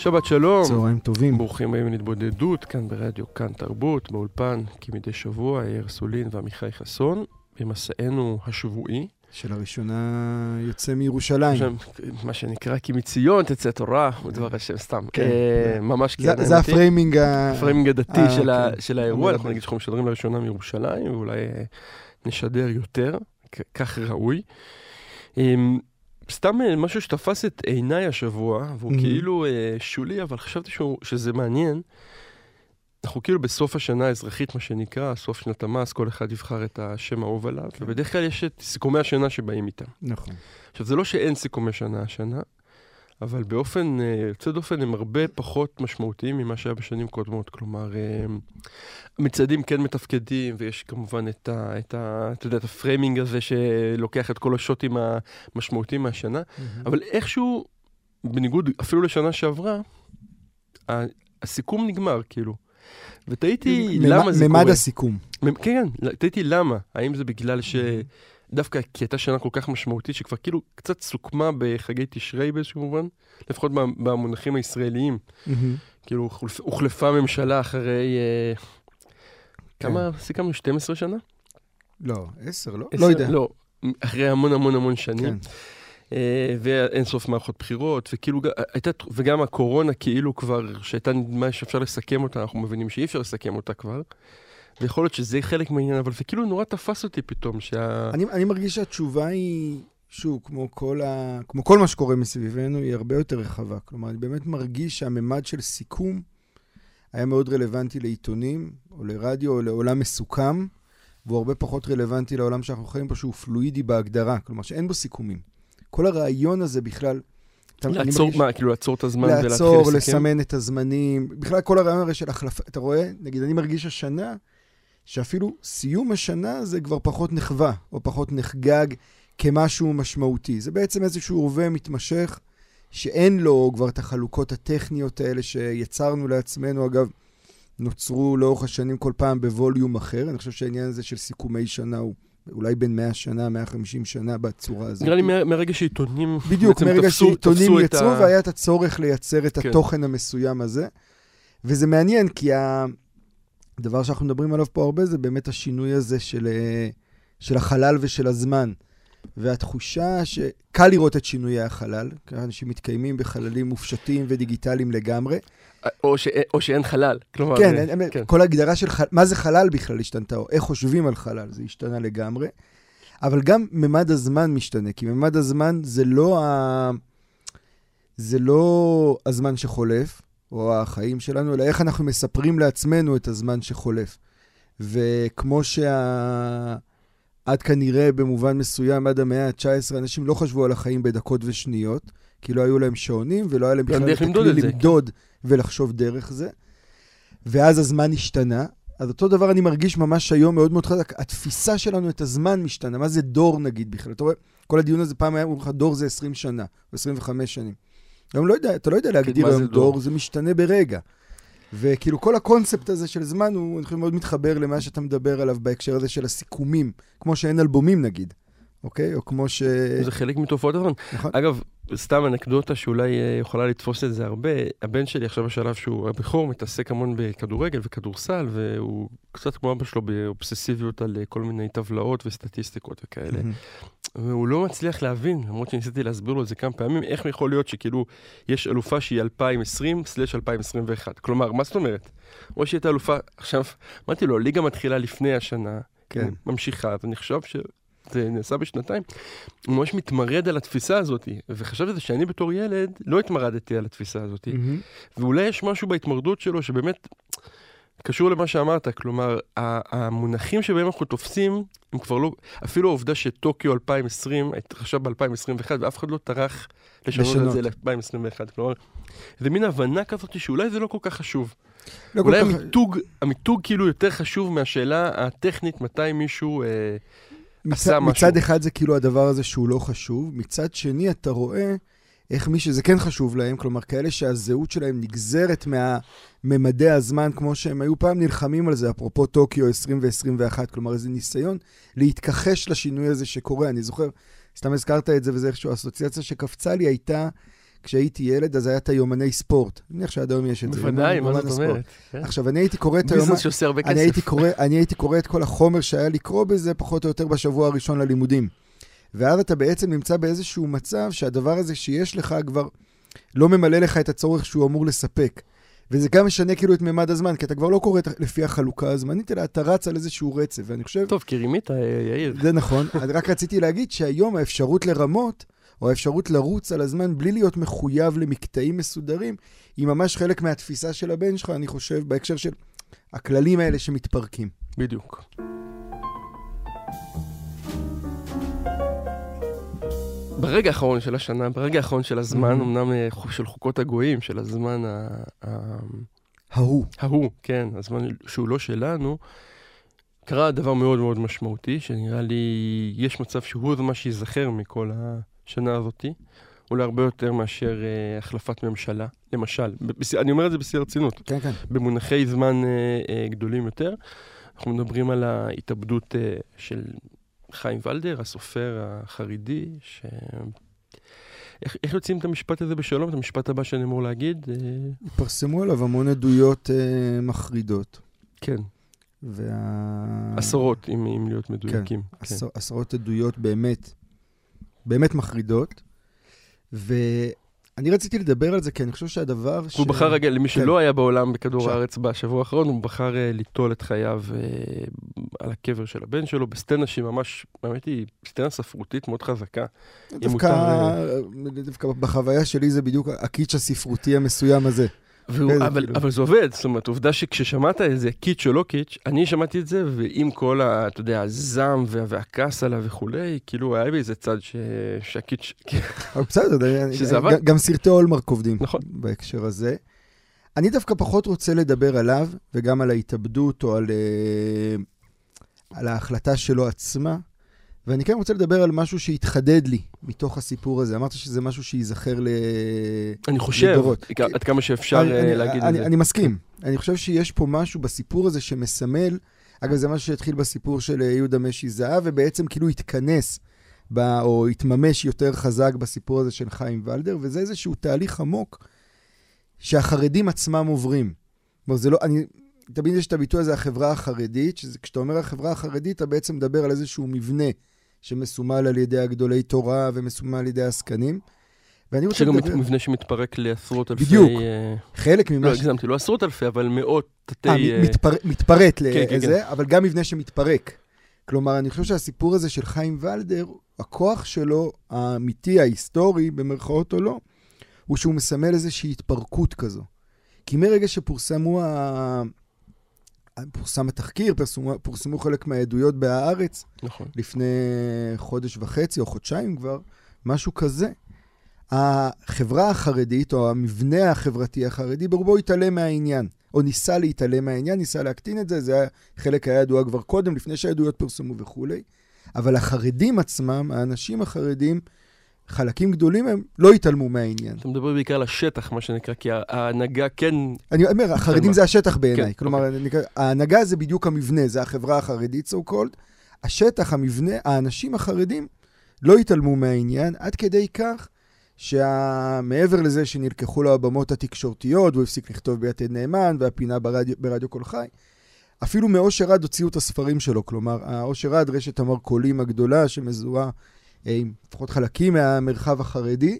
שבת שלום. צהריים טובים. ברוכים הבאים להתבודדות, כאן ברדיו, כאן תרבות, באולפן, כמדי שבוע, יאיר סולין ועמיחי חסון, במסענו השבועי. שלראשונה יוצא מירושלים. שם, מה שנקרא, כי מציון תצא תורה, ודבר השם, סתם. כן. אה, ממש זה- כן, זה היא. ה framing ה... ה framing הדתי אה, של ה- אוקיי. של האירוע, אנחנו נגיד שאנחנו משדרים לראשונה מירושלים, ואולי אה, נשדר יותר, כ- כך ראוי. אמ, סתם אה, משהו שתפס את עיניי השבוע, והוא Mhm. כאילו אה, שולי, אבל חשבתי שהוא- שזה מעניין. אנחנו כאילו בסוף השנה האזרחית, מה שנקרא, סוף שנת המס, כל אחד יבחר את השם האהוב עליו, כן. ובדרך כלל יש את סיכומי השנה שבאים איתם. נכון. עכשיו, זה לא שאין סיכומי שנה השנה, אבל באופן אה, יוצא דופן הם הרבה פחות משמעותיים ממה שהיה בשנים קודמות. כלומר, אה, המצעדים כן מתפקדים, ויש כמובן את ה... את ה אתה יודע, את ה framing הזה שלוקח את כל ה shotים המשמעותיים מהשנה, אבל איכשהו, בניגוד אפילו לשנה שעברה, הסיכום נגמר, כאילו. ותהיתי למה זה ממד קורה. הסיכום. ממ- כן, כן, תהיתי למה. האם זה בגלל ש... דווקא כי הייתה שנה כל כך משמעותית, שכבר כאילו קצת סוכמה בחגי תשרי באיזשהו מובן, לפחות במונחים הישראליים. כאילו הוחלפ- הוחלפה ממשלה אחרי... אה, כן. כמה סיכמנו? 12 שנה? לא, עשר, לא? עשר? לא יודע. לא, אחרי המון המון המון שנים. כן. אה, ואין סוף מערכות בחירות, וכאילו, ג- הייתה, וגם הקורונה כאילו כבר, שהייתה נדמה שאפשר לסכם אותה, אנחנו מבינים שאי אפשר לסכם אותה כבר. ויכול להיות שזה חלק מהעניין, אבל זה כאילו נורא תפס אותי פתאום, שה... אני, אני מרגיש שהתשובה היא, שוב, כמו כל, ה... כמו כל מה שקורה מסביבנו, היא הרבה יותר רחבה. כלומר, אני באמת מרגיש שהממד של סיכום היה מאוד רלוונטי לעיתונים, או לרדיו, או לעולם מסוכם, והוא הרבה פחות רלוונטי לעולם שאנחנו חיים בו, שהוא פלואידי בהגדרה. כלומר, שאין בו סיכומים. כל הרעיון הזה בכלל... לעצור, מרגיש- מה, כאילו לעצור את הזמן ולהתחיל לסכם? לעצור, לסמן את הזמנים. בכלל, כל הרעיון הרי של החלפה, אתה רואה? נגיד, אני מרגיש השנה, שאפילו סיום השנה זה כבר פחות נחווה, או פחות נחגג כמשהו משמעותי. זה בעצם איזשהו הווה מתמשך, שאין לו כבר את החלוקות הטכניות האלה שיצרנו לעצמנו. אגב, נוצרו לאורך השנים כל פעם בווליום אחר. אני חושב שהעניין הזה של סיכומי שנה הוא אולי בין 100 שנה, 150 שנה בצורה הזאת. נראה לי מהרגע שעיתונים בדיוק, בעצם מרגע תפסו- שעיתונים תפסו את יצרו ה- והיה את הצורך לייצר את כן. התוכן המסוים הזה. וזה מעניין, כי הדבר שאנחנו מדברים עליו פה הרבה זה באמת השינוי הזה של, אה, של החלל ושל הזמן. והתחושה שקל לראות את שינויי החלל, אנשים מתקיימים בחללים מופשטים ודיגיטליים לגמרי. או, ש... או שאין חלל. כלומר, כן, אה, אין- אין- כן. כל ההגדרה של חלל, מה זה חלל בכלל השתנתה, או איך חושבים על חלל, זה השתנה לגמרי. אבל גם ממד הזמן משתנה, כי ממד הזמן זה לא, ה... זה לא הזמן שחולף, או החיים שלנו, אלא איך אנחנו מספרים לעצמנו את הזמן שחולף. וכמו שה... עד כנראה במובן מסוים, עד המאה ה-19, אנשים לא חשבו על החיים בדקות ושניות, כי לא היו להם שעונים ולא היה להם בכלל את למדוד הכלי. למדוד ולחשוב דרך זה. ואז הזמן השתנה. אז אותו דבר אני מרגיש ממש היום מאוד מאוד חזק. התפיסה שלנו את הזמן משתנה. מה זה דור נגיד בכלל? אתה רואה, כל הדיון הזה פעם היה אומרים לך, דור זה 20 שנה, או 25 שנים. היום לא יודע, אתה לא יודע להגדיר זה היום דור? דור, זה משתנה ברגע. וכאילו כל הקונספט הזה של זמן הוא, אני חושב, מאוד מתחבר למה שאתה מדבר עליו בהקשר הזה של הסיכומים, כמו שאין אלבומים נגיד, אוקיי? או כמו ש... זה חלק מתופעות הזמן. נכון. אגב, סתם אנקדוטה שאולי אה, יכולה לתפוס את זה הרבה, הבן שלי עכשיו בשלב שהוא הבכור מתעסק המון בכדורגל וכדורסל, והוא קצת כמו אבא שלו באובססיביות על אה, כל מיני טבלאות וסטטיסטיקות וכאלה. מהמם. והוא לא מצליח להבין, למרות שניסיתי להסביר לו את זה כמה פעמים, איך יכול להיות שכאילו יש אלופה שהיא 2020/2021. כלומר, מה זאת אומרת? או שהיא הייתה אלופה, עכשיו, אמרתי לו, ליגה מתחילה לפני השנה, כן. ממשיכה, ואני חושב שזה נעשה בשנתיים. הוא ממש מתמרד על התפיסה הזאת, וחשבתי שאני בתור ילד לא התמרדתי על התפיסה הזאת, מהמם. ואולי יש משהו בהתמרדות שלו שבאמת קשור למה שאמרת, כלומר, המונחים שבהם אנחנו תופסים, הם כבר לא, אפילו העובדה שטוקיו 2020 התרחשה ב-2021, ואף אחד לא טרח לשנות את לשנות. זה ל-2021, כלומר, זה מין הבנה כזאת שאולי זה לא כל כך חשוב. לא אולי כך- המיתוג, המיתוג כאילו יותר חשוב מהשאלה הטכנית מתי מישהו... אה, עשה מצד, משהו. מצד אחד זה כאילו הדבר הזה שהוא לא חשוב, מצד שני אתה רואה איך מי שזה כן חשוב להם, כלומר כאלה שהזהות שלהם נגזרת מהממדי הזמן כמו שהם היו פעם נלחמים על זה, אפרופו טוקיו 20 ו-21, כלומר איזה ניסיון להתכחש לשינוי הזה שקורה. אני זוכר, סתם הזכרת את זה וזה איכשהו, האסוציאציה שקפצה לי הייתה כשהייתי ילד, אז היה את היומני ספורט. אני מניח שעד היום יש את זה. בוודאי, מה זאת. אומרת? כן. עכשיו, אני הייתי קורא את היומן... ביזנס שעושה הרבה כסף. אני הייתי קורא את כל החומר שהיה לקרוא בזה, פחות או יותר בשבוע הראשון ללימודים. ואז אתה בעצם נמצא באיזשהו מצב שהדבר הזה שיש לך כבר לא ממלא לך את הצורך שהוא אמור לספק. וזה גם משנה כאילו את ממד הזמן, כי אתה כבר לא קורא לפי החלוקה הזמנית, אלא אתה רץ על איזשהו רצף. ואני חושב, טוב, כי רימית, אה, יאיר. זה נכון. אני רק רציתי להגיד שהיום האפשרות לרמות, או האפשרות לרוץ על הזמן בלי להיות מחויב למקטעים מסודרים, היא ממש חלק מהתפיסה של הבן שלך, אני חושב, בהקשר של הכללים האלה שמתפרקים. בדיוק. ברגע האחרון של השנה, ברגע האחרון של הזמן, Mhm. אמנם אה, של חוקות הגויים, של הזמן ה- ההוא. ההוא, כן, הזמן שהוא לא שלנו, קרה דבר מאוד מאוד משמעותי, שנראה לי, יש מצב שהוא זה מה שייזכר מכל השנה הזאתי, אולי הרבה יותר מאשר אה, החלפת ממשלה, למשל. בס- אני אומר את זה בשיא הרצינות. כן, כן. במונחי זמן אה, אה, גדולים יותר. אנחנו מדברים על ההתאבדות אה, של חיים ולדר, הסופר החרדי, ש... איך, איך יוצאים את המשפט הזה בשלום, את המשפט הבא שאני אמור להגיד? אה, התפרסמו עליו המון עדויות אה, מחרידות. כן, וה... עשרות, אם, אם להיות מדויקים. כן. עשר, עשרות עדויות באמת, באמת מחרידות. ואני רציתי לדבר על זה, כי אני חושב שהדבר ש... הוא בחר רגע, למי כן. שלא היה בעולם בכדור עכשיו. הארץ בשבוע האחרון, הוא בחר אה, ליטול את חייו אה, על הקבר של הבן שלו, בסצנה שהיא ממש, האמת היא, סצנה ספרותית מאוד חזקה. דווקא, מותר, דווקא בחוויה שלי זה בדיוק הקיץ' הספרותי המסוים הזה. והוא, איזה אבל, כאילו. אבל זה עובד, זאת אומרת, עובדה שכששמעת איזה קיץ' או לא קיץ', אני שמעתי את זה, ועם כל ה... אתה יודע, הזעם וה, והכעס עליו וכולי, כאילו היה בי איזה צד ש... שהקיץ'... אבל בסדר, שזה עבד. גם- סרטי הולמרק עובדים נכון. בהקשר הזה. אני דווקא פחות רוצה לדבר עליו, וגם על ההתאבדות או על, אה, על ההחלטה שלו עצמה, ואני כן רוצה לדבר על משהו שהתחדד לי מתוך הסיפור הזה. אמרת שזה משהו שייזכר ל... אני חושב, לדורות. עד כמה שאפשר אני- אה, אני- להגיד אני, את זה. אני מסכים. אני חושב שיש פה משהו בסיפור הזה שמסמל, אגב, זה משהו שהתחיל בסיפור של אה, יהודה משי זהב, ובעצם כאילו התכנס, ב, או התממש יותר חזק בסיפור הזה של חיים ולדר, וזה איזשהו תהליך עמוק שהחרדים עצמם עוברים. כלומר, זה לא, אני, תמיד יש את הביטוי הזה, החברה החרדית, שכשאתה אומר החברה החרדית, אתה בעצם מדבר על איזשהו מבנה שמסומל על ידי הגדולי תורה ומסומל על ידי העסקנים. ואני רוצה שגם לדבר, מבנה שמתפרק לעשרות אלפי... בדיוק. אה, חלק ממה לא. הגזמתי, לא עשרות אלפי, אבל מאות תתי... אה, אה, מתפר... מתפרט כן, כן, לזה, אבל גם מבנה שמתפרק. כלומר, אני חושב שהסיפור הזה של חיים ולדר, הכוח שלו, האמיתי, ההיסטורי, במרכאות או לא, הוא שהוא מסמל איזושהי התפרקות כזו. כי מרגע שפורסמו. פורסם התחקיר, פורסמו, פורסמו חלק מהעדויות בהארץ, נכון. לפני חודש וחצי או חודשיים כבר, משהו כזה. החברה החרדית, או המבנה החברתי החרדי, ברובו התעלם מהעניין, או ניסה להתעלם מהעניין, ניסה להקטין את זה, זה היה, חלק היה ידוע כבר קודם, לפני שהעדויות פרסמו וכולי. אבל החרדים עצמם, האנשים החרדים, חלקים גדולים הם לא התעלמו מהעניין. אתה מדבר בעיקר על השטח, מה שנקרא, כי ההנהגה כן... אני אומר, החרדים מה? זה השטח בעיניי. כן, כלומר, אני- ההנהגה זה בדיוק המבנה, זה החברה החרדית, so called. השטח, המבנה, האנשים החרדים לא התעלמו מהעניין, עד כדי כך שמעבר לזה שנלקחו לו הבמות התקשורתיות, והוא הפסיק לכתוב ביתד נאמן, והפינה ברדיו, ברדיו קול חי, אפילו מאושר עד הוציאו את הספרים שלו. כלומר, האושר עד, רשת המרכולים הגדולה שמזוהה עם לפחות חלקים מהמרחב החרדי,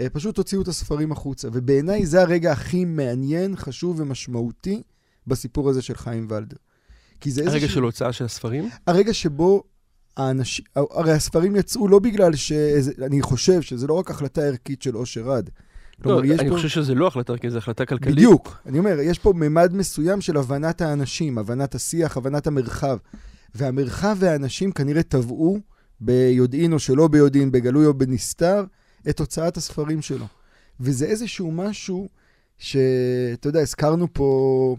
אה, פשוט הוציאו את הספרים החוצה. ובעיניי זה הרגע הכי מעניין, חשוב ומשמעותי בסיפור הזה של חיים ולדר. כי זה הרגע איזשהו... של הוצאה של הספרים? הרגע שבו האנשים... הרי הספרים יצאו לא בגלל ש... אני חושב שזה לא רק החלטה ערכית של אושר עד. לא, יש אני פה... חושב שזה לא החלטה, כי זו החלטה כלכלית. בדיוק. אני אומר, יש פה ממד מסוים של הבנת האנשים, הבנת השיח, הבנת המרחב. והמרחב והאנשים כנראה טבעו, ביודעין או שלא ביודעין, בגלוי או בנסתר, את הוצאת הספרים שלו. וזה איזשהו משהו שאתה יודע, הזכרנו פה...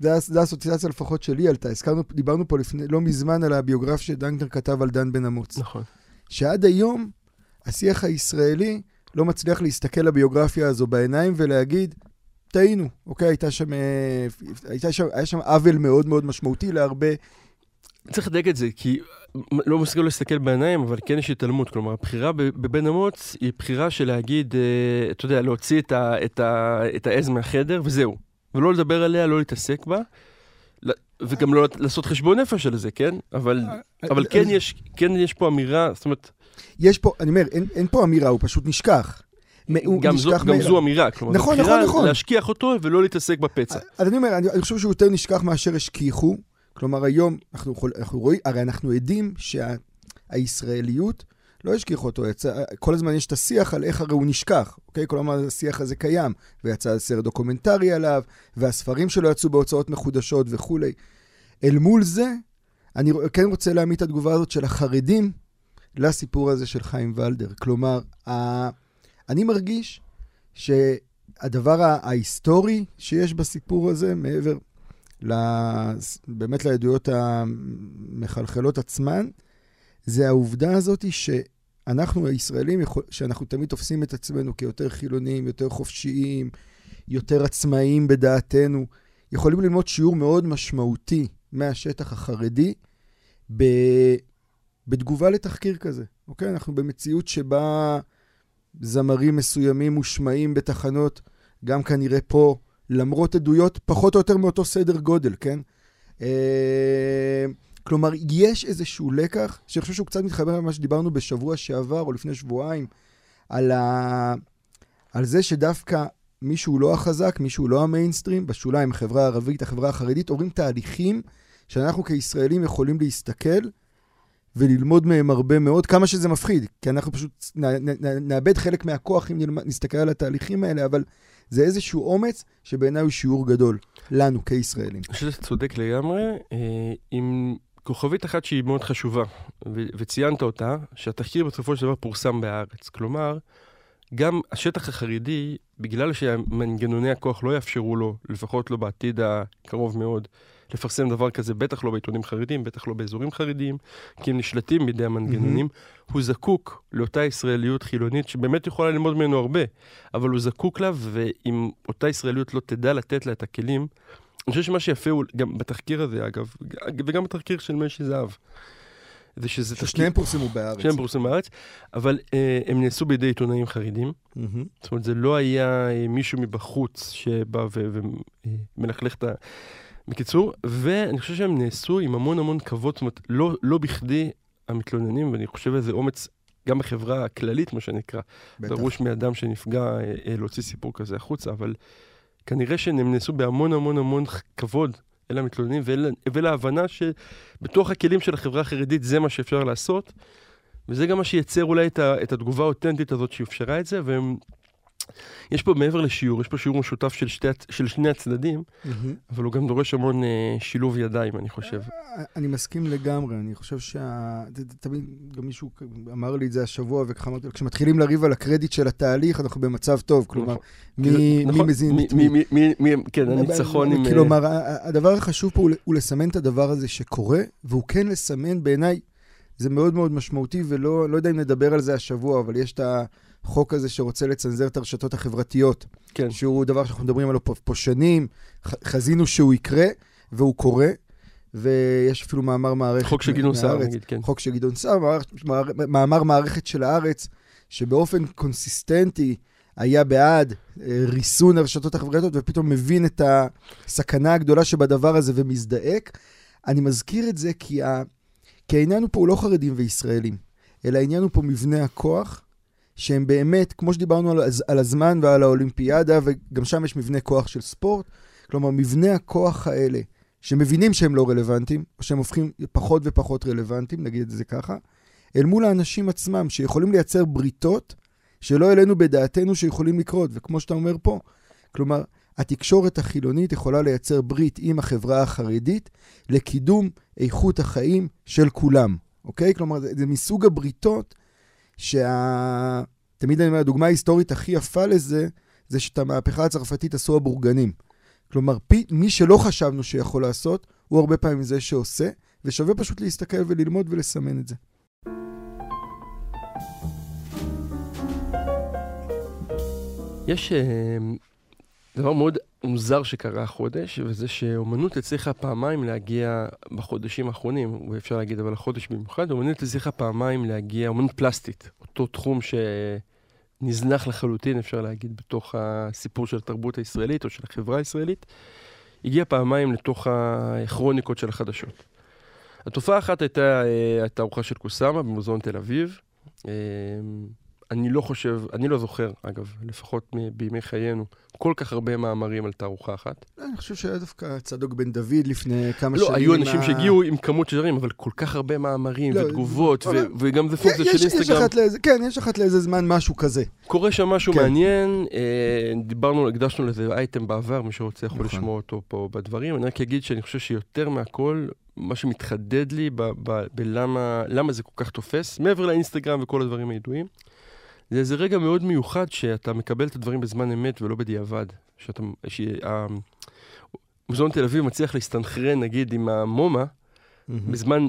זה האסוציאציה לפחות שלי עלתה. הזכרנו, דיברנו פה לפני, לא מזמן על הביוגרפיה שדנקנר כתב על דן בן אמוץ. נכון. שעד היום השיח הישראלי לא מצליח להסתכל לביוגרפיה הזו בעיניים ולהגיד, טעינו, אוקיי, הייתה שם, אה, הייתה שם, היה שם עוול מאוד מאוד משמעותי להרבה צריך לדייק את זה, כי לא מסוגל להסתכל בעיניים, אבל כן יש התעלמות. כלומר, הבחירה בבן אמוץ היא בחירה של להגיד, אה, אתה יודע, להוציא את, ה, את, ה, את העז מהחדר, וזהו. ולא לדבר עליה, לא להתעסק בה. וגם לא לעשות חשבון נפש על זה, כן? אבל, אבל כן, יש, כן יש פה אמירה, זאת אומרת... יש פה, אני אומר, אין, אין פה אמירה, הוא פשוט נשכח. גם, זו, גם זו אמירה, כלומר, נכון, נכון, נכון. להשכיח אותו ולא להתעסק בפצע. אז אני אומר, אני, אני חושב שהוא יותר נשכח מאשר השכיחו. כלומר, היום אנחנו, יכול, אנחנו רואים, הרי אנחנו עדים שהישראליות, שה, לא השכיחו אותו, יצא, כל הזמן יש את השיח על איך הרי הוא נשכח, אוקיי? כלומר, השיח הזה קיים, ויצא סרט דוקומנטרי עליו, והספרים שלו יצאו בהוצאות מחודשות וכולי. אל מול זה, אני כן רוצה להעמיד את התגובה הזאת של החרדים לסיפור הזה של חיים ולדר. כלומר, ה... אני מרגיש שהדבר ההיסטורי שיש בסיפור הזה, מעבר באמת לעדויות המחלחלות עצמן, זה העובדה הזאת שאנחנו הישראלים, שאנחנו תמיד תופסים את עצמנו כיותר חילוניים, יותר חופשיים, יותר עצמאיים בדעתנו, יכולים ללמוד שיעור מאוד משמעותי מהשטח החרדי ב... בתגובה לתחקיר כזה, אוקיי? אנחנו במציאות שבה זמרים מסוימים מושמעים בתחנות, גם כנראה פה, למרות עדויות פחות או יותר מאותו סדר גודל, כן? אה, כלומר, יש איזשהו לקח, שאני חושב שהוא קצת מתחבר למה שדיברנו בשבוע שעבר או לפני שבועיים, על, ה... על זה שדווקא מישהו לא החזק, מישהו לא המיינסטרים, בשוליים, החברה הערבית, החברה החרדית, עוברים תהליכים שאנחנו כישראלים יכולים להסתכל וללמוד מהם הרבה מאוד, כמה שזה מפחיד, כי אנחנו פשוט נאבד חלק מהכוח אם נסתכל על התהליכים האלה, אבל זה איזשהו אומץ שבעיניי הוא שיעור גדול, לנו כישראלים. אני חושב שאתה צודק לגמרי, אה, עם כוכבית אחת שהיא מאוד חשובה, וציינת אותה, שהתחקיר בסופו של דבר פורסם בהארץ. כלומר, גם השטח החרדי, בגלל שמנגנוני הכוח לא יאפשרו לו, לפחות לא בעתיד הקרוב מאוד, לפרסם דבר כזה, בטח לא בעיתונים חרדים, בטח לא באזורים חרדיים, כי הם נשלטים בידי המנגנונים. Mm-hmm. הוא זקוק לאותה ישראליות חילונית שבאמת יכולה ללמוד ממנו הרבה, אבל הוא זקוק לה, ואם אותה ישראליות לא תדע לתת לה את הכלים, אני חושב שמה שיפה הוא, גם בתחקיר הזה אגב, וגם בתחקיר של משי זהב, זה שזה. ששניהם פורסמו בארץ. שניהם פורסמו בארץ, אבל אה, הם נעשו בידי עיתונאים חרדים. Mm-hmm. זאת אומרת, זה לא היה אה, מישהו מבחוץ שבא ומלכלך את ה... בקיצור, ואני חושב שהם נעשו עם המון המון כבוד, זאת אומרת, לא, לא בכדי המתלוננים, ואני חושב איזה אומץ גם בחברה הכללית, מה שנקרא, בטח. דרוש מאדם שנפגע אה, אה, להוציא סיפור כזה החוצה, אבל כנראה שהם נעשו בהמון המון המון כבוד אל המתלוננים ולהבנה שבתוך הכלים של החברה החרדית זה מה שאפשר לעשות, וזה גם מה שייצר אולי את, ה, את התגובה האותנטית הזאת שאפשרה את זה, והם... יש פה מעבר לשיעור, יש פה שיעור משותף של, שתי, של שני הצדדים, mm-hmm. אבל הוא גם דורש המון אה, שילוב ידיים, אני חושב. אה, אני מסכים לגמרי, אני חושב שה... תמיד גם מישהו אמר לי את זה השבוע, וככה אמרתי לו, כשמתחילים לריב על הקרדיט של התהליך, אנחנו במצב טוב, כלומר, מי, מי נכון, מזין את מי. מי, מי, מי, כן, הניצחון עם... כלומר, הדבר החשוב פה הוא לסמן את הדבר הזה שקורה, והוא כן לסמן בעיניי, זה מאוד מאוד משמעותי, ולא לא יודע אם נדבר על זה השבוע, אבל יש את ה... החוק הזה שרוצה לצנזר את הרשתות החברתיות. כן. שהוא דבר שאנחנו מדברים עליו פה, פה שנים, חזינו שהוא יקרה, והוא קורה. ויש אפילו מאמר מערכת חוק של גדעון סער, נגיד, כן. חוק של גדעון סער, מאמר, מאמר מערכת של הארץ, שבאופן קונסיסטנטי היה בעד אה, ריסון הרשתות החברתיות, ופתאום מבין את הסכנה הגדולה שבדבר הזה ומזדעק. אני מזכיר את זה כי, ה... כי העניין הוא פה הוא לא חרדים וישראלים, אלא העניין הוא פה מבנה הכוח שהם באמת, כמו שדיברנו על, על הזמן ועל האולימפיאדה, וגם שם יש מבנה כוח של ספורט, כלומר, מבנה הכוח האלה, שמבינים שהם לא רלוונטיים, או שהם הופכים פחות ופחות רלוונטיים, נגיד את זה ככה, אל מול האנשים עצמם, שיכולים לייצר בריתות שלא העלינו בדעתנו שיכולים לקרות, וכמו שאתה אומר פה, כלומר, התקשורת החילונית יכולה לייצר ברית עם החברה החרדית לקידום איכות החיים של כולם, אוקיי? כלומר, זה, זה מסוג הבריתות שה... תמיד אני אומר, הדוגמה ההיסטורית הכי יפה לזה, זה שאת המהפכה הצרפתית עשו הבורגנים. כלומר, פי, מי שלא חשבנו שיכול לעשות, הוא הרבה פעמים זה שעושה, ושווה פשוט להסתכל וללמוד ולסמן את זה. יש uh, דבר מאוד מוזר שקרה החודש, וזה שאומנות הצליחה פעמיים להגיע בחודשים האחרונים, ואפשר להגיד אבל החודש במיוחד, אומנות הצליחה פעמיים להגיע, אומנות פלסטית, אותו תחום שנזנח לחלוטין, אפשר להגיד, בתוך הסיפור של התרבות הישראלית או של החברה הישראלית, הגיע פעמיים לתוך הכרוניקות של החדשות. התופעה האחת הייתה אה, התערוכה של קוסאמה במוזיאון תל אביב. אני לא חושב, אני לא זוכר, אגב, לפחות בימי חיינו, כל כך הרבה מאמרים על תערוכה אחת. אני חושב שהיה דווקא צדוק בן דוד לפני כמה לא, שנים. לא, היו אנשים מה... שהגיעו עם כמות שדרים, אבל כל כך הרבה מאמרים לא, ותגובות, אבל... ו- וגם זה פונקציה של אינסטגרם. לאיזה, כן, יש אחת לאיזה זמן משהו כזה. קורה שם משהו כן. מעניין, אה, דיברנו, הקדשנו לזה אייטם בעבר, מי שרוצה יכול נכון. לשמוע אותו פה בדברים. אני רק אגיד שאני חושב שיותר מהכל, מה שמתחדד לי בלמה זה כל כך תופס, מעבר לאינסטגרם וכל הדברים הידועים, זה איזה רגע מאוד מיוחד שאתה מקבל את הדברים בזמן אמת ולא בדיעבד. שאתה... מוזיאון תל אביב מצליח להסתנכרן, נגיד, עם המומה, mm-hmm. בזמן,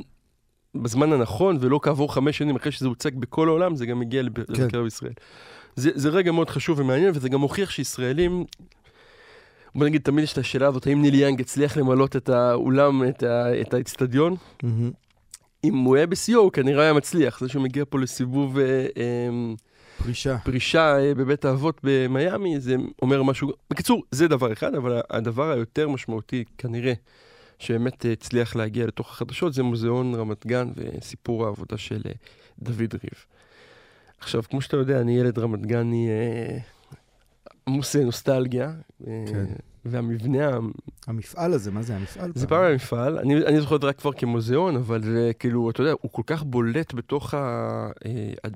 בזמן הנכון, ולא כעבור חמש שנים אחרי שזה הוצג בכל העולם, זה גם מגיע לבקר כן. בישראל. זה, זה רגע מאוד חשוב ומעניין, וזה גם מוכיח שישראלים... בוא נגיד, תמיד יש את השאלה הזאת, האם ניל יאנג הצליח למלות את האולם, את האצטדיון? Mm-hmm. אם הוא היה בשיאו, הוא כנראה היה מצליח. זה שהוא מגיע פה לסיבוב... אה, אה, פרישה. פרישה אה, בבית האבות במיאמי, זה אומר משהו... בקיצור, זה דבר אחד, אבל הדבר היותר משמעותי, כנראה, שבאמת הצליח להגיע לתוך החדשות, זה מוזיאון רמת גן וסיפור העבודה של אה, דוד ריב. עכשיו, כמו שאתה יודע, אני ילד רמת גני אה, עמוס נוסטלגיה. כן. והמבנה... המפעל הזה, מה זה המפעל? זה פעם המפעל, אני, אני זוכר את זה רק כבר כמוזיאון, אבל זה כאילו, אתה יודע, הוא כל כך בולט בתוך ה...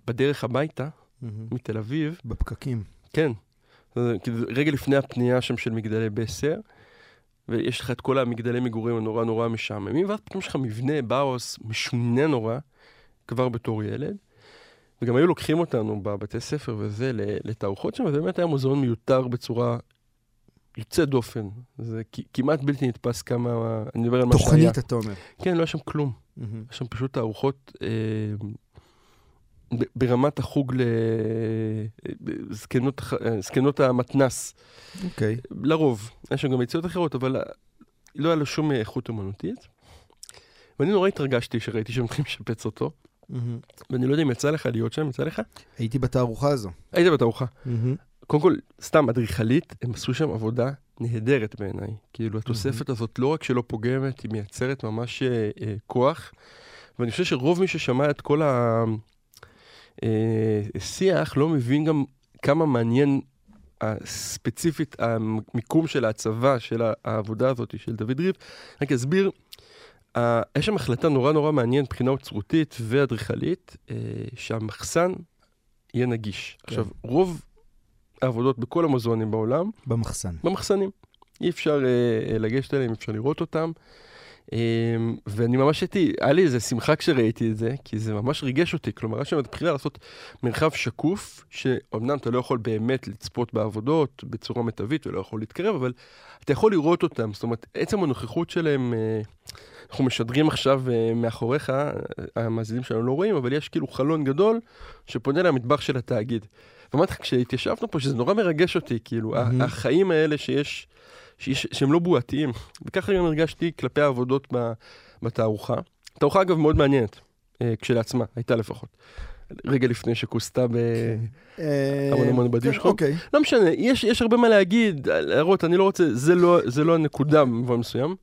בדרך הביתה. מתל אביב. בפקקים. כן. רגע לפני הפנייה שם של מגדלי בסר, ויש לך את כל המגדלי מגורים הנורא נורא משעממים, ואז פתאום יש לך מבנה באוס משונה נורא, כבר בתור ילד. וגם היו לוקחים אותנו בבתי ספר וזה לתערוכות שם, וזה באמת היה מוזיאון מיותר בצורה יוצאת דופן. זה כמעט בלתי נתפס כמה, אני מדבר על מה שהיה. תוכנית, אתה אומר. כן, לא היה שם כלום. Mm-hmm. היה שם פשוט תערוכות אה, ברמת החוג לזקנות המתנס. אוקיי. Okay. לרוב. יש שם גם יציאות אחרות, אבל לא היה לו שום איכות אמנותית. ואני נורא התרגשתי שראיתי שהם הולכים לשפץ אותו. Mm-hmm. ואני לא יודע אם יצא לך להיות שם, יצא לך? הייתי בתערוכה הזו. היית בתערוכה. Mm-hmm. קודם כל, סתם אדריכלית, הם עשו שם עבודה נהדרת בעיניי. כאילו, התוספת mm-hmm. הזאת לא רק שלא פוגמת, היא מייצרת ממש אה, אה, כוח. ואני חושב שרוב מי ששמע את כל ה... אה, שיח לא מבין גם כמה מעניין הספציפית המיקום של ההצבה, של העבודה הזאת של דוד ריב. רק אסביר, uh, יש שם החלטה נורא נורא מעניינת מבחינה אוצרותית ואדריכלית, שהמחסן יהיה נגיש. כן. עכשיו, רוב העבודות בכל המוזיאונים בעולם... במחסן. במחסנים. אי אפשר uh, לגשת אליהם, אי אפשר לראות אותם. אמ, ואני ממש הייתי, היה לי איזה שמחה כשראיתי את זה, כי זה ממש ריגש אותי. כלומר, יש שם את הבחירה לעשות מרחב שקוף, שאומנם אתה לא יכול באמת לצפות בעבודות בצורה מיטבית ולא יכול להתקרב, אבל אתה יכול לראות אותם. זאת אומרת, עצם הנוכחות שלהם, אה, אנחנו משדרים עכשיו אה, מאחוריך, המאזינים שלנו לא רואים, אבל יש כאילו חלון גדול שפונה למטבח של התאגיד. ואמרתי לך, כשהתיישבנו פה, שזה נורא מרגש אותי, כאילו, mm-hmm. החיים האלה שיש... שיש, שהם לא בועתיים. וככה גם הרגשתי כלפי העבודות בתערוכה. תערוכה אגב מאוד מעניינת, אה, כשלעצמה, הייתה לפחות. רגע לפני שכוסתה בהמון המון בדים שלך. אוקיי. לא משנה, יש, יש הרבה מה להגיד, להראות, אני לא רוצה, זה לא, זה לא הנקודה במובן מסוים.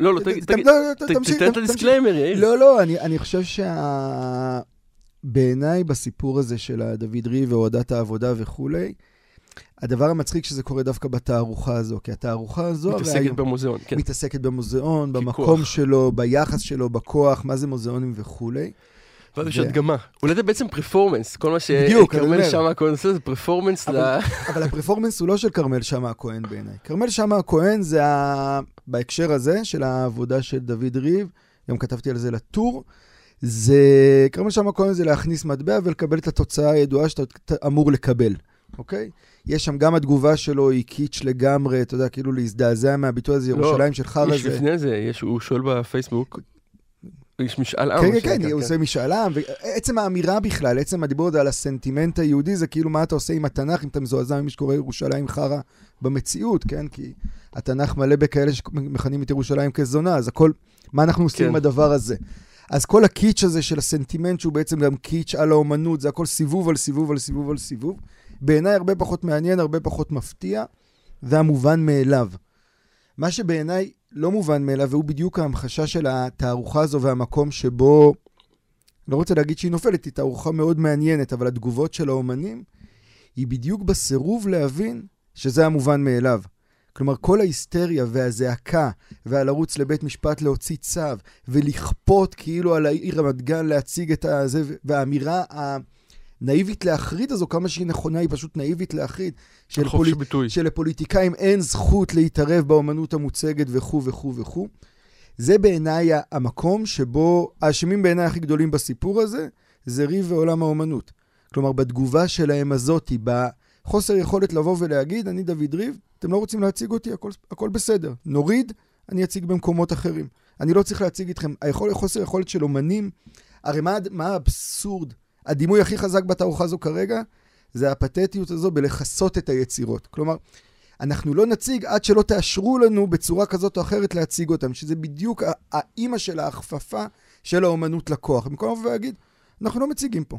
לא, לא, תגיד, תתן את ה disclaimer, יאיר. לא, לא, אני חושב שה... בעיניי בסיפור הזה של הדוד ריב והורדת העבודה וכולי, הדבר המצחיק שזה קורה דווקא בתערוכה הזו, כי התערוכה הזו... מתעסקת היום, במוזיאון, כן. מתעסקת במוזיאון, במקום כוח. שלו, ביחס שלו, בכוח, מה זה מוזיאונים וכולי. ואז יש הדגמה. אולי זה בעצם פרפורמנס, כל מה שכרמל שאמה הכהן עושה זה פרפורמנס ל... אבל הפרפורמנס הוא לא של כרמל שאמה הכהן בעיניי. כרמל שאמה הכהן זה ה... בהקשר הזה של העבודה של דוד ריב, גם כתבתי על זה לטור, זה... כרמל שאמה הכהן זה להכניס מטבע ולקבל את התוצאה הידועה שאתה אמור לקבל, אוקיי? יש שם גם התגובה שלו היא קיץ' לגמרי, אתה יודע, כאילו להזדעזע מהביטוי הזה, לא, ירושלים של חרא זה. יש לפני זה, יש, הוא שואל בפייסבוק, יש משאל עם. כן, כן, כן, הוא עושה משאל עם, ועצם האמירה בכלל, עצם הדיבור הזה על הסנטימנט היהודי, זה כאילו מה אתה עושה עם התנ"ך, אם אתה מזועזע ממי שקורא ירושלים חרא במציאות, כן? כי התנ"ך מלא בכאלה שמכנים את ירושלים כזונה, אז הכל, מה אנחנו עושים כן. עם הדבר הזה? אז כל הקיץ' הזה של הסנטימנט, שהוא בעצם גם קיץ' על האומנות, זה הכל סיבוב על סיבוב על סיבוב על סיבוב. בעיניי הרבה פחות מעניין, הרבה פחות מפתיע, והמובן מאליו. מה שבעיניי לא מובן מאליו, והוא בדיוק ההמחשה של התערוכה הזו והמקום שבו, לא רוצה להגיד שהיא נופלת, היא תערוכה מאוד מעניינת, אבל התגובות של האומנים, היא בדיוק בסירוב להבין שזה המובן מאליו. כלומר, כל ההיסטריה והזעקה, ועל לרוץ לבית משפט להוציא צו, ולכפות כאילו על העיר רמת גן להציג את הזה, והאמירה הנאיבית להחריד הזו, כמה שהיא נכונה, היא פשוט נאיבית להחריד. של חופש ביטוי. שלפוליטיקאים אין זכות להתערב באומנות המוצגת וכו' וכו' וכו'. זה בעיניי המקום שבו האשמים בעיניי הכי גדולים בסיפור הזה, זה ריב ועולם האומנות. כלומר, בתגובה שלהם הזאתי, בחוסר יכולת לבוא ולהגיד, אני דוד ריב, אתם לא רוצים להציג אותי, הכל, הכל בסדר. נוריד, אני אציג במקומות אחרים. אני לא צריך להציג אתכם. היכול, חוסר יכולת של אומנים, הרי מה, מה האבסורד? הדימוי הכי חזק בתערוכה הזו כרגע, זה הפתטיות הזו בלכסות את היצירות. כלומר, אנחנו לא נציג עד שלא תאשרו לנו בצורה כזאת או אחרת להציג אותם, שזה בדיוק האימא של ההכפפה של האומנות לכוח. במקום לבוא ולהגיד, אנחנו לא מציגים פה.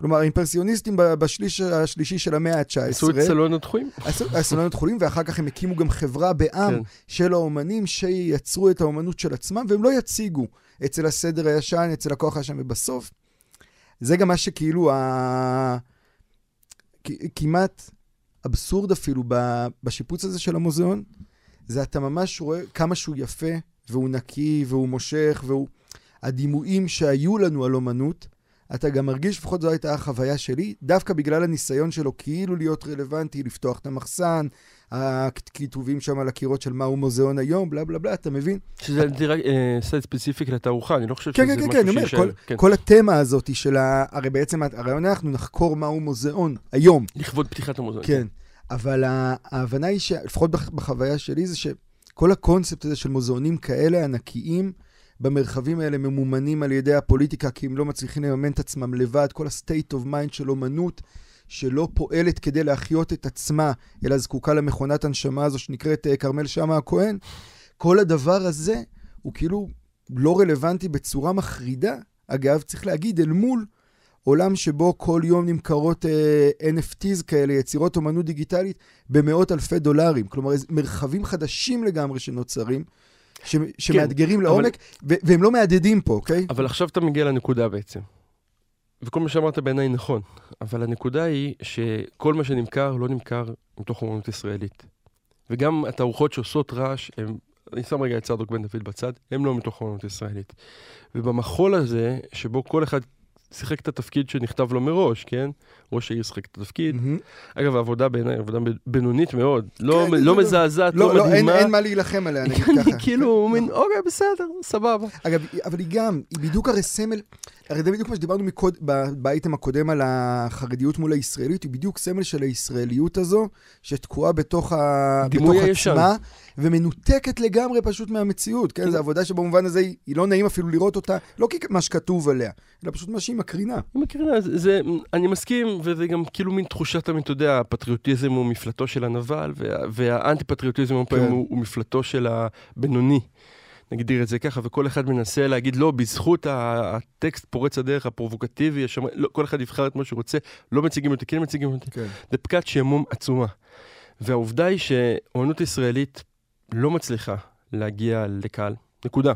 כלומר, האימפרסיוניסטים בשליש השלישי של המאה ה-19. עשו את סלון הדחויים? עשו הסלונות חולים, ואחר כך הם הקימו גם חברה בעם כן. של האומנים שייצרו את האומנות של עצמם, והם לא יציגו אצל הסדר הישן, אצל הכוח הישן, ובסוף, זה גם מה שכאילו ה... כמעט אבסורד אפילו בשיפוץ הזה של המוזיאון, זה אתה ממש רואה כמה שהוא יפה, והוא נקי, והוא מושך, והוא... הדימויים שהיו לנו על אומנות, אתה גם מרגיש, לפחות זו הייתה החוויה שלי, דווקא בגלל הניסיון שלו כאילו להיות רלוונטי, לפתוח את המחסן, הכיתובים שם על הקירות של מהו מוזיאון היום, בלה בלה בלה, אתה מבין? שזה דירה- אה, סט ספציפיק לתערוכה, אני לא חושב כן, שזה כן, כן, משהו כן, אני אומר, שיישאר. כל, כן. כל התמה הזאת של ה... הרי בעצם הרעיון אנחנו נחקור מהו מוזיאון היום, לכבוד פתיחת המוזיאון. כן. אבל ה- ההבנה היא, ש- לפחות בח- בחוויה שלי, זה שכל הקונספט הזה של מוזיאונים כאלה ענקיים, במרחבים האלה ממומנים על ידי הפוליטיקה, כי הם לא מצליחים לממן את עצמם לבד, כל ה-state of mind של אומנות, שלא פועלת כדי להחיות את עצמה, אלא זקוקה למכונת הנשמה הזו שנקראת אה, כרמל שאמה הכהן, כל הדבר הזה הוא כאילו לא רלוונטי בצורה מחרידה. אגב, צריך להגיד, אל מול עולם שבו כל יום נמכרות אה, NFTs כאלה, יצירות אומנות דיגיטלית, במאות אלפי דולרים. כלומר, מרחבים חדשים לגמרי שנוצרים, ש, שמאתגרים אבל- לעומק, ו- והם לא מהדהדים פה, אוקיי? אבל עכשיו אתה מגיע לנקודה בעצם. וכל מה שאמרת בעיניי נכון, אבל הנקודה היא שכל מה שנמכר לא נמכר מתוך אומנות ישראלית. וגם התערוכות שעושות רעש, הם, אני שם רגע את צדוק בן דוד בצד, הם לא מתוך אומנות ישראלית. ובמחול הזה, שבו כל אחד שיחק את התפקיד שנכתב לו מראש, כן? ראש העיר שיחק את התפקיד. מהמם. אגב, העבודה בעיניי, עבודה בינונית מאוד. לא, כן, לא זה לא- מזעזעת, לא, לא לא, אין, מדהימה. אין מה להילחם עליה, נגיד אני ככה. כאילו, מין, אוקיי, בסדר, סבבה. אגב, אבל היא גם, היא בדיוק הרי סמל, הרי זה בדיוק מה שדיברנו מקוד, באייטם הקודם על החרדיות מול הישראליות, היא בדיוק סמל של הישראליות הזו, שתקועה בתוך, ה... בתוך הישן. עצמה, ומנותקת לגמרי פשוט מהמציאות, כן? כן. זו עבודה שבמובן הזה היא, היא לא נעים אפילו לראות אותה, לא כמה שכתוב עליה, אלא פשוט מה שהיא מקרינה. אני מכירה, זה, זה, אני מסכים, וזה גם כאילו מין תחושה תמיד, אתה יודע, הפטריוטיזם הוא מפלטו של הנבל, וה, והאנטי-פטריוטיזם כן. הוא, הוא מפלטו של הבינוני. נגדיר את זה ככה, וכל אחד מנסה להגיד, לא, בזכות הטקסט פורץ הדרך הפרובוקטיבי, השמ... לא, כל אחד יבחר את מה שהוא רוצה, לא מציגים אותי, כן מציגים אותי. כן. זה פקעת שעמום עצומה. והעובדה היא שאומנות ישראלית לא מצליחה להגיע לקהל, נקודה.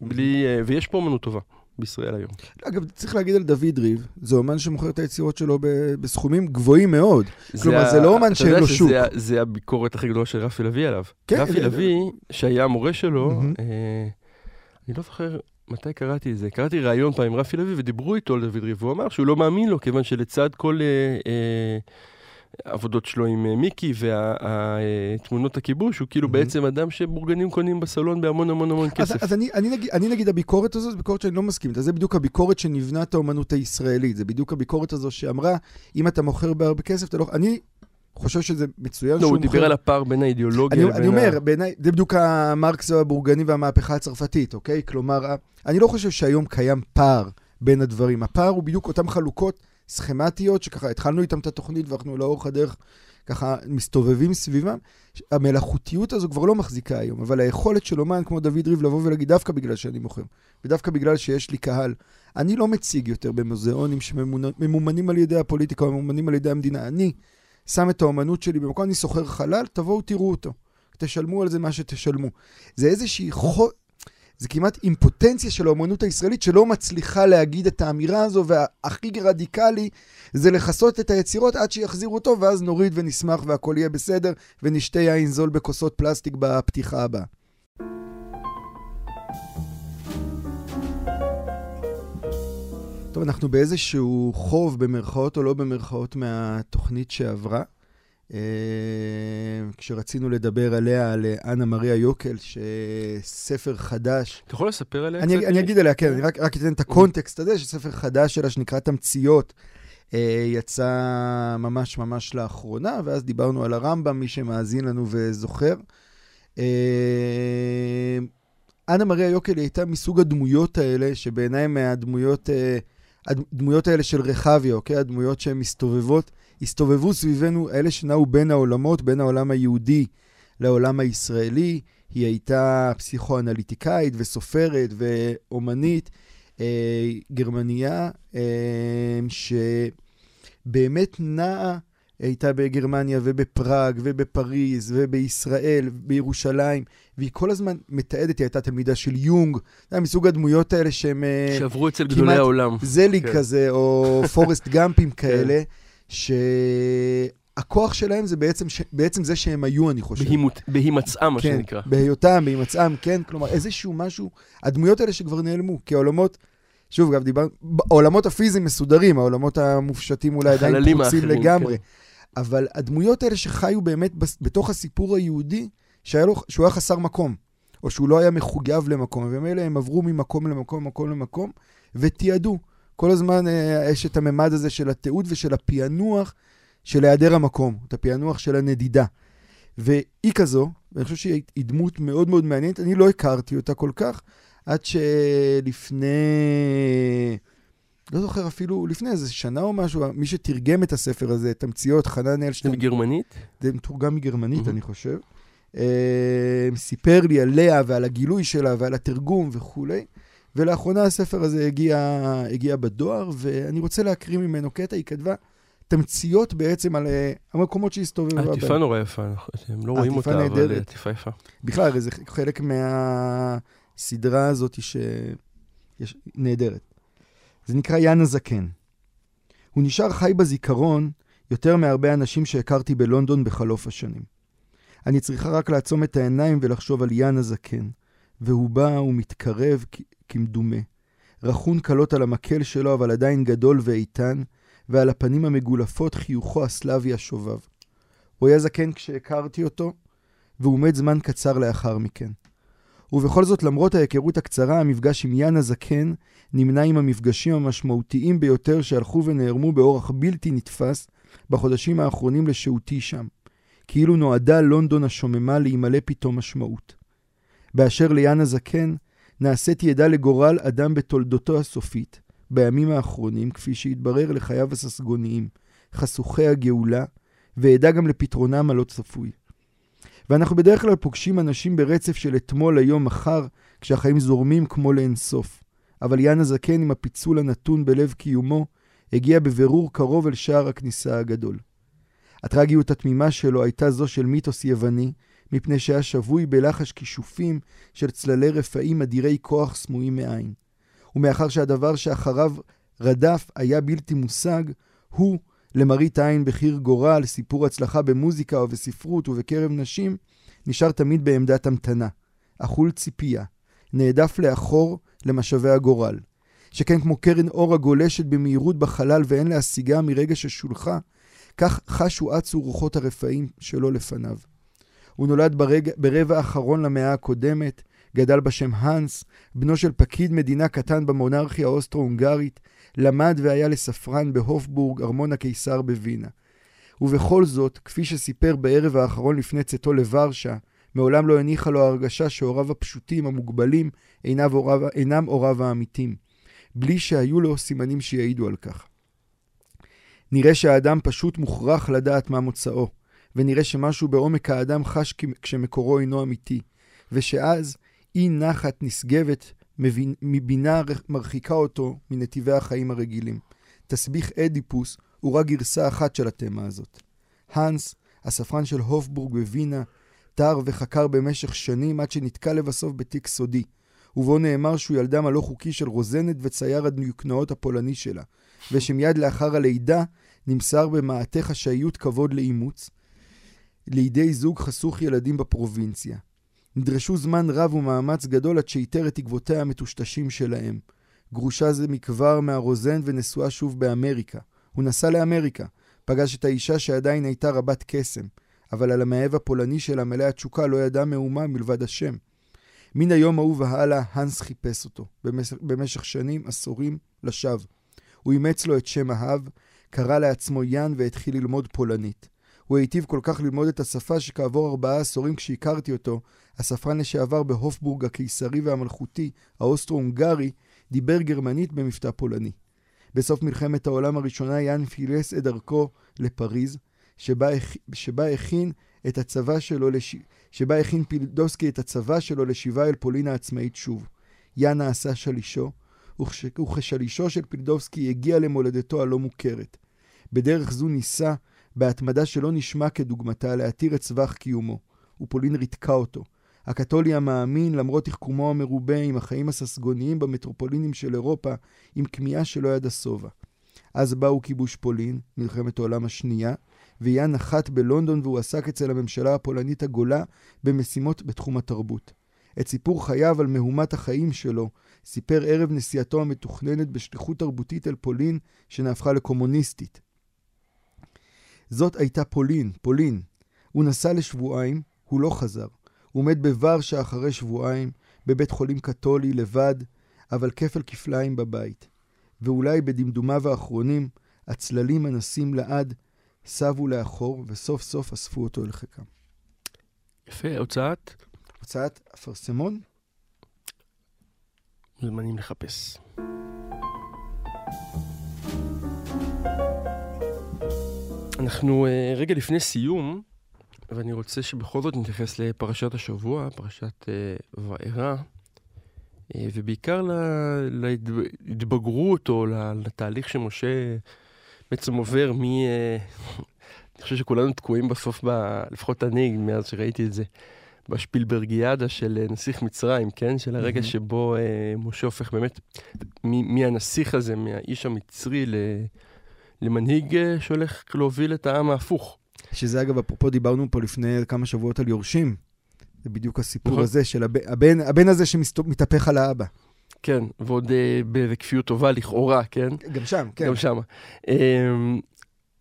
בלי, אה, ויש פה אומנות טובה בישראל היום. אגב, צריך להגיד על דוד ריב, זה אומן שמוכר את היצירות שלו בסכומים גבוהים מאוד. כלומר, זה ה- לא אומן שאין לו שוק. ה- זה הביקורת הכי גדולה של רפי לביא עליו. כן, רפי זה- לביא, שהיה המורה שלו, מהמם. אה, אני לא זוכר מתי קראתי את זה. קראתי ראיון פעם עם רפי לביא ודיברו איתו על דוד ריב, והוא אמר שהוא לא מאמין לו, כיוון שלצד כל אה, אה, העבודות שלו עם אה, מיקי ותמונות הכיבוש, הוא כאילו מהמם. בעצם אדם שבורגנים קונים בסלון בהמון המון המון אז, כסף. אז אני, אני, נגיד, אני נגיד הביקורת הזו, זו ביקורת שאני לא מסכים איתה. זה בדיוק הביקורת שנבנת האומנות הישראלית. זה בדיוק הביקורת הזו שאמרה, אם אתה מוכר בהרבה כסף, אתה לא... אני חושב שזה מצוין לא, הוא מוכר- דיבר על הפער בין האידיאולוגיה אני, לבין אני אומר, בעיניי, זה בדיוק המרקס הבורגני והמהפכה הצרפתית, אוקיי? כלומר, ה- אני לא חושב שהיום קיים פער בין הדברים. הפער הוא בדיוק אותן חלוקות סכמטיות, שככה התחלנו איתן את התוכנית ואנחנו לאורך הדרך ככה מסתובבים סביבם. המלאכותיות הזו כבר לא מחזיקה היום, אבל היכולת של אומן כמו דוד ריב לבוא ולהגיד, דווקא בגלל שאני מוכר, ודווקא בגלל שיש לי קהל, אני לא מציג יותר במוזיאונים שממומנים על ידי הפוליטיקה או ממומנים על ידי המדינה. אני שם את האומנות שלי במקום, אני סוחר חלל, תבואו תראו אותו. תשלמו על זה מה שתשלמו. זה איזושהי. זה כמעט אימפוטנציה של האומנות הישראלית שלא מצליחה להגיד את האמירה הזו, והכי רדיקלי זה לכסות את היצירות עד שיחזירו אותו, ואז נוריד ונשמח והכל יהיה בסדר, ונשתה יין זול בכוסות פלסטיק בפתיחה הבאה. טוב, אנחנו באיזשהו חוב, במרכאות או לא במרכאות, מהתוכנית שעברה. אה, כשרצינו לדבר עליה, על אנה מריה יוקל, שספר חדש. אתה יכול לספר עליה אני, קצת? אני אגיד עליה, כן, אני רק, רק אתן את הקונטקסט הזה, שספר חדש שלה שנקרא תמציות, אה, יצא ממש ממש לאחרונה, ואז דיברנו על הרמב"ם, מי שמאזין לנו וזוכר. אה, אנה מריה יוקל הייתה מסוג הדמויות האלה, שבעיניי מהדמויות, אה, הדמויות האלה של רחביה, אוקיי? הדמויות שהן מסתובבות, הסתובבו סביבנו, אלה שנעו בין העולמות, בין העולם היהודי לעולם הישראלי. היא הייתה פסיכואנליטיקאית וסופרת ואומנית, אה, גרמניה, אה, שבאמת נעה, הייתה בגרמניה ובפראג ובפריז ובישראל, בירושלים, והיא כל הזמן מתעדת, היא הייתה תלמידה של יונג, זה היה מסוג הדמויות האלה שהם... אה, שעברו אצל גדולי העולם. זליג כן. כזה, או פורסט גאמפים כאלה, שהכוח שלהם זה בעצם, ש... בעצם זה שהם היו, אני חושב. בהימות- בהימצאה, מה כן, שנקרא. בהיותם, בהימצאם, כן, כלומר איזשהו משהו, הדמויות האלה שכבר נעלמו, כי העולמות, שוב, גם דיברנו, העולמות הפיזיים מסודרים, העולמות המופשטים אולי עדיין פרוצים לגמרי, כן. אבל הדמויות האלה שחיו באמת בתוך הסיפור היהודי, שהיה לו, שהוא היה חסר מקום, או שהוא לא היה מחויב למקום, ומילא הם עברו ממקום למקום, מקום למקום, ותיעדו. כל הזמן אה, יש את הממד הזה של התיעוד ושל הפענוח של היעדר המקום, את הפענוח של הנדידה. והיא כזו, ואני חושב שהיא היא דמות מאוד מאוד מעניינת, אני לא הכרתי אותה כל כך, עד שלפני, לא זוכר אפילו, לפני איזה שנה או משהו, מי שתרגם את הספר הזה, תמציות, חנן זה אלשטיין, בגרמנית? זה מתורגם מגרמנית, Mhm. אני חושב. אה, סיפר לי על לאה ועל הגילוי שלה ועל התרגום וכולי. ולאחרונה הספר הזה הגיע, הגיע בדואר, ואני רוצה להקריא ממנו קטע, היא כתבה תמציות בעצם על אה, המקומות שהסתובבה בהם. עטיפה נורא יפה, אתם לא רואים עטיפה אותה, אבל נהדרת. עטיפה יפה. בכלל, הרי זה חלק מהסדרה הזאת שיש... נהדרת. זה נקרא יאן הזקן. הוא נשאר חי בזיכרון יותר מהרבה אנשים שהכרתי בלונדון בחלוף השנים. אני צריכה רק לעצום את העיניים ולחשוב על יאן הזקן, והוא בא ומתקרב כמדומה. רכון קלות על המקל שלו, אבל עדיין גדול ואיתן, ועל הפנים המגולפות חיוכו הסלאבי השובב. הוא היה זקן כשהכרתי אותו, והוא מת זמן קצר לאחר מכן. ובכל זאת, למרות ההיכרות הקצרה, המפגש עם יאן הזקן נמנה עם המפגשים המשמעותיים ביותר שהלכו ונערמו באורח בלתי נתפס בחודשים האחרונים לשהותי שם. כאילו נועדה לונדון השוממה להימלא פתאום משמעות. באשר ליאן הזקן, נעשיתי עדה לגורל אדם בתולדותו הסופית, בימים האחרונים, כפי שהתברר לחייו הססגוניים, חשוכי הגאולה, ועדה גם לפתרונם הלא צפוי. ואנחנו בדרך כלל פוגשים אנשים ברצף של אתמול, היום, מחר, כשהחיים זורמים כמו לאינסוף. אבל יאן הזקן עם הפיצול הנתון בלב קיומו, הגיע בבירור קרוב אל שער הכניסה הגדול. הטרגיות התמימה שלו הייתה זו של מיתוס יווני, מפני שהיה שבוי בלחש כישופים של צללי רפאים אדירי כוח סמויים מעין. ומאחר שהדבר שאחריו רדף היה בלתי מושג, הוא, למראית עין בחיר גורל, סיפור הצלחה במוזיקה ובספרות ובקרב נשים, נשאר תמיד בעמדת המתנה, אכול ציפייה, נעדף לאחור למשאבי הגורל. שכן כמו קרן אור הגולשת במהירות בחלל ואין להשיגה מרגע ששולחה, כך חשו אצו רוחות הרפאים שלו לפניו. הוא נולד ברג... ברבע האחרון למאה הקודמת, גדל בשם האנס, בנו של פקיד מדינה קטן במונרכיה האוסטרו-הונגרית, למד והיה לספרן בהופבורג, ארמון הקיסר בווינה. ובכל זאת, כפי שסיפר בערב האחרון לפני צאתו לוורשה, מעולם לא הניחה לו הרגשה שהוריו הפשוטים, המוגבלים, הוריו, אינם הוריו האמיתים, בלי שהיו לו סימנים שיעידו על כך. נראה שהאדם פשוט מוכרח לדעת מה מוצאו, ונראה שמשהו בעומק האדם חש כשמקורו אינו אמיתי, ושאז אי נחת נשגבת מבינה מרחיקה אותו מנתיבי החיים הרגילים. תסביך אדיפוס הוא רק גרסה אחת של התמה הזאת. האנס, הספרן של הופבורג בווינה, תר וחקר במשך שנים עד שנתקע לבסוף בתיק סודי, ובו נאמר שהוא ילדם הלא חוקי של רוזנת וצייר הדיוקנאות הפולני שלה, ושמיד לאחר הלידה נמסר במעטה חשאיות כבוד לאימוץ, לידי זוג חסוך ילדים בפרובינציה. נדרשו זמן רב ומאמץ גדול עד שאיתר את עקבותיה המטושטשים שלהם. גרושה זה מכבר מהרוזן ונשואה שוב באמריקה. הוא נסע לאמריקה, פגש את האישה שעדיין הייתה רבת קסם, אבל על המאהב הפולני שלה מלא התשוקה לא ידע מאומה מלבד השם. מן היום ההוא והלאה, האנס חיפש אותו, במשך, במשך שנים, עשורים, לשווא. הוא אימץ לו את שם האב, קרא לעצמו יאן והתחיל ללמוד פולנית. הוא היטיב כל כך ללמוד את השפה שכעבור ארבעה עשורים כשהכרתי אותו, הספרן לשעבר בהופבורג הקיסרי והמלכותי, האוסטרו-הונגרי, דיבר גרמנית במבטא פולני. בסוף מלחמת העולם הראשונה יאן פילס את דרכו לפריז, שבה, שבה הכין את הצבא שלו, לש... שבה הכין פילדוסקי את הצבא שלו לשיבה אל פולין העצמאית שוב. יאן נעשה שלישו, וכש... וכשלישו של פילדובסקי הגיע למולדתו הלא מוכרת. בדרך זו ניסה, בהתמדה שלא נשמע כדוגמתה, להתיר את סבך קיומו, ופולין ריתקה אותו. הקתולי המאמין, למרות תחכומו המרובה עם החיים הססגוניים במטרופולינים של אירופה, עם כמיהה שלא ידע שובע. אז באו כיבוש פולין, מלחמת העולם השנייה, ויאן נחת בלונדון והוא עסק אצל הממשלה הפולנית הגולה במשימות בתחום התרבות. את סיפור חייו על מהומת החיים שלו סיפר ערב נסיעתו המתוכננת בשליחות תרבותית אל פולין, שנהפכה לקומוניסטית. זאת הייתה פולין, פולין. הוא נסע לשבועיים, הוא לא חזר. הוא מת בוורשה אחרי שבועיים, בבית חולים קתולי, לבד, אבל כפל כפליים בבית. ואולי בדמדומיו האחרונים, הצללים הנסים לעד סבו לאחור, וסוף סוף אספו אותו אל חיקם. יפה, הוצאת? הוצאת אפרסמון? מוזמנים לחפש. אנחנו uh, רגע לפני סיום, ואני רוצה שבכל זאת נתייחס לפרשת השבוע, פרשת uh, וארא, uh, ובעיקר להתבגרות או לתהליך שמשה בעצם עובר מ... אני חושב שכולנו תקועים בסוף, ב, לפחות אני, מאז שראיתי את זה, בשפילברגיאדה של נסיך מצרים, כן? של הרגע mm-hmm. שבו משה הופך באמת מהנסיך הזה, מהאיש המצרי, ל... למנהיג אה, שהולך להוביל את העם ההפוך. שזה אגב, אפרופו דיברנו פה לפני כמה שבועות על יורשים. זה בדיוק הסיפור נכון. הזה של הבן, הבן, הבן הזה שמתהפך על האבא. כן, ועוד אה, בכפיות טובה לכאורה, כן? גם שם, כן. גם שם. אה,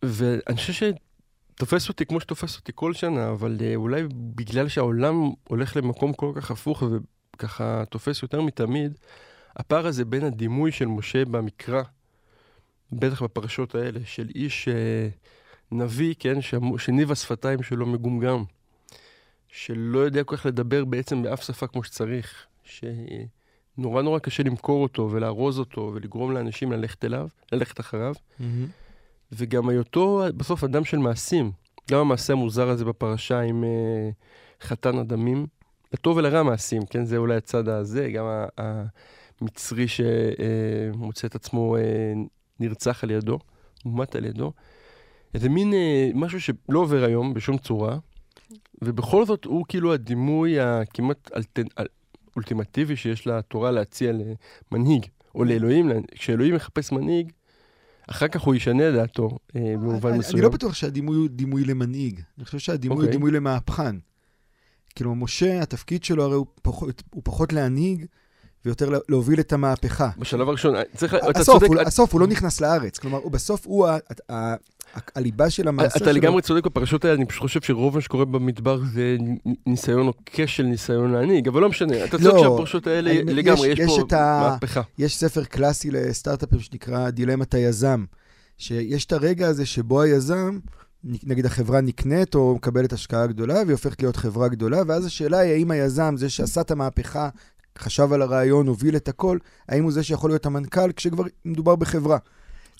ואני חושב שתופס אותי כמו שתופס אותי כל שנה, אבל אה, אולי בגלל שהעולם הולך למקום כל כך הפוך וככה תופס יותר מתמיד, הפער הזה בין הדימוי של משה במקרא, בטח בפרשות האלה, של איש אה, נביא, כן, שניב השפתיים שלו מגומגם, שלא יודע כל כך לדבר בעצם באף שפה כמו שצריך, שנורא נורא קשה למכור אותו ולארוז אותו ולגרום לאנשים ללכת אליו, ללכת אחריו, mm-hmm. וגם היותו בסוף אדם של מעשים. גם המעשה המוזר הזה בפרשה עם אה, חתן הדמים, לטוב ולרע מעשים, כן? זה אולי הצד הזה, גם המצרי שמוצא את עצמו אה, נרצח על ידו, מומת על ידו. איזה מין אה, משהו שלא עובר היום בשום צורה, ובכל זאת הוא כאילו הדימוי הכמעט אלטנ... אל... אולטימטיבי שיש לתורה להציע למנהיג, או לאלוהים, כשאלוהים מחפש מנהיג, אחר כך הוא ישנה את דעתו אה, במובן אני, מסוים. אני לא בטוח שהדימוי הוא דימוי למנהיג, אני חושב שהדימוי okay. הוא אוקיי. דימוי למהפכן. כאילו, משה, התפקיד שלו הרי הוא פחות, הוא פחות להנהיג, ויותר להוביל את המהפכה. בשלב הראשון, צריך, אתה הסוף, צודק... הוא, הסוף, הוא לא נכנס לארץ. כלומר, הוא בסוף הוא ה, ה, ה, הליבה של המעשה שלו. אתה לגמרי צודק בפרשות האלה, אני פשוט חושב שרוב מה שקורה במדבר זה ניסיון או כשל ניסיון להנהיג, אבל לא משנה, אתה צודק לא, שהפרשות האלה אני, לגמרי, יש, יש פה ה... מהפכה. יש ספר קלאסי לסטארט-אפים שנקרא דילמת היזם, שיש את הרגע הזה שבו היזם נגיד החברה נקנית או מקבלת השקעה גדולה, והיא הופכת להיות חברה גדולה, ואז השאלה היא האם היזם, זה שעשה את המהפכה, חשב על הרעיון, הוביל את הכל, האם הוא זה שיכול להיות המנכ"ל כשכבר מדובר בחברה.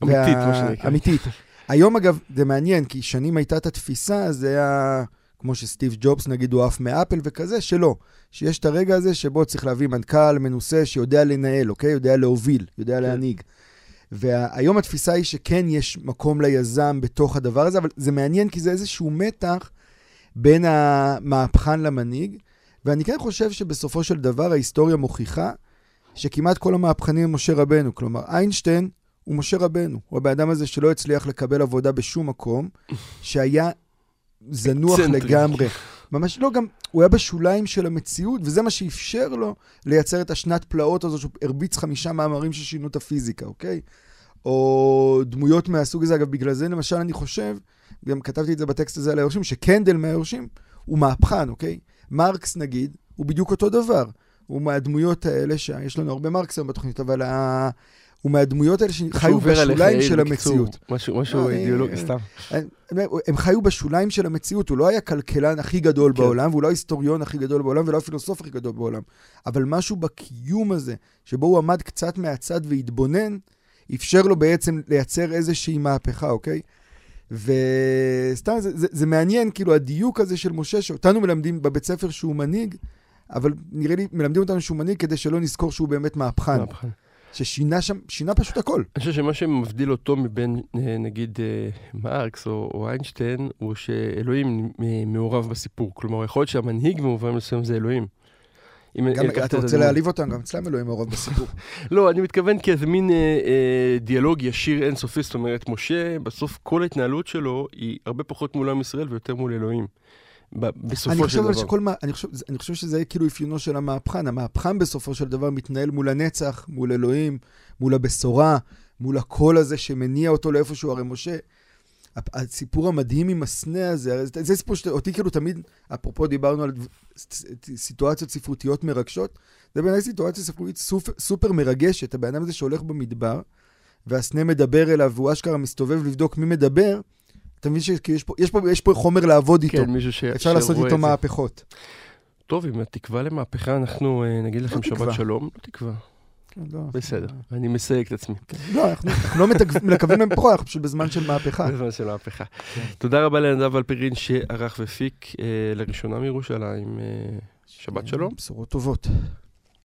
אמיתית, וה... מה שנקרא. אמיתית. היום, אגב, זה מעניין, כי שנים הייתה את התפיסה, זה היה, כמו שסטיב ג'ובס, נגיד, הוא עף מאפל וכזה, שלא. שיש את הרגע הזה שבו צריך להביא מנכ"ל מנוסה שיודע לנהל, אוקיי? יודע להוביל, יודע כן. להנהיג. והיום התפיסה היא שכן יש מקום ליזם בתוך הדבר הזה, אבל זה מעניין כי זה איזשהו מתח בין המהפכן למנהיג, ואני כן חושב שבסופו של דבר ההיסטוריה מוכיחה שכמעט כל המהפכנים הם משה רבנו. כלומר, איינשטיין הוא משה רבנו. הוא הבן אדם הזה שלא הצליח לקבל עבודה בשום מקום, שהיה זנוח לגמרי. ממש לא, גם הוא היה בשוליים של המציאות, וזה מה שאפשר לו לייצר את השנת פלאות הזו, שהוא הרביץ חמישה מאמרים ששינו את הפיזיקה, אוקיי? או דמויות מהסוג הזה. אגב, בגלל זה למשל אני חושב, גם כתבתי את זה בטקסט הזה על היורשים, שקנדל מהיורשים הוא מהפכן, אוקיי? מרקס נגיד, הוא בדיוק אותו דבר. הוא מהדמויות האלה, שיש לנו הרבה מרקס היום בתוכנית, אבל ה... הוא מהדמויות האלה שחיו בשוליים של המציאות. משהו, משהו אידיאולוגי, סתם. הם חיו בשוליים של המציאות, הוא לא היה כלכלן הכי גדול כן. בעולם, והוא לא ההיסטוריון הכי גדול בעולם, ולא הפילוסוף הכי גדול בעולם. אבל משהו בקיום הזה, שבו הוא עמד קצת מהצד והתבונן, אפשר לו בעצם לייצר איזושהי מהפכה, אוקיי? וסתם, זה, זה, זה מעניין, כאילו, הדיוק הזה של משה, שאותנו מלמדים בבית ספר שהוא מנהיג, אבל נראה לי, מלמדים אותנו שהוא מנהיג כדי שלא נזכור שהוא באמת מהפכן. מהפכן. ששינה שם, שינה פשוט הכל. אני חושב שמה שמבדיל אותו מבין, אה, נגיד, אה, מרקס או, או איינשטיין, הוא שאלוהים מעורב בסיפור. כלומר, יכול להיות שהמנהיג במובן מסוים זה אלוהים. אם גם, אתה רוצה להעליב אותם, גם אצלם אלוהים מעורב בסיפור. לא, אני מתכוון כאיזה מין אה, אה, דיאלוג ישיר אינסופי, זאת אומרת, משה, בסוף כל ההתנהלות שלו היא הרבה פחות מול עם ישראל ויותר מול אלוהים. בסופו של דבר. שכל, אני, חושב, אני חושב שזה כאילו אפיונו של המהפכן. המהפכן בסופו של דבר מתנהל מול הנצח, מול אלוהים, מול הבשורה, מול הקול הזה שמניע אותו לאיפשהו. הרי משה, הסיפור המדהים עם הסנה הזה, זה סיפור שאותי כאילו תמיד, אפרופו דיברנו על סיטואציות ספרותיות מרגשות, זה בעיניי סיטואציה ספרותית סופר, סופר מרגשת. הבן אדם הזה שהולך במדבר, והסנה מדבר אליו, והוא אשכרה מסתובב לבדוק מי מדבר, אתה מבין שיש פה, יש פה, יש פה חומר לעבוד איתו. כן, מישהו ש... אפשר לעשות איתו מהפכות. טוב, עם התקווה למהפכה, אנחנו אה, נגיד לכם שבת שלום. לא תקווה. כן, לא, בסדר, אני מסייג את עצמי. כן. לא, אנחנו לא מקווים למהפכה, אנחנו פשוט בזמן של מהפכה. בזמן של מהפכה. כן. תודה רבה לנדב אלפרין שערך ופיק אה, לראשונה מירושלים. אה, שבת שלום. בשורות טובות.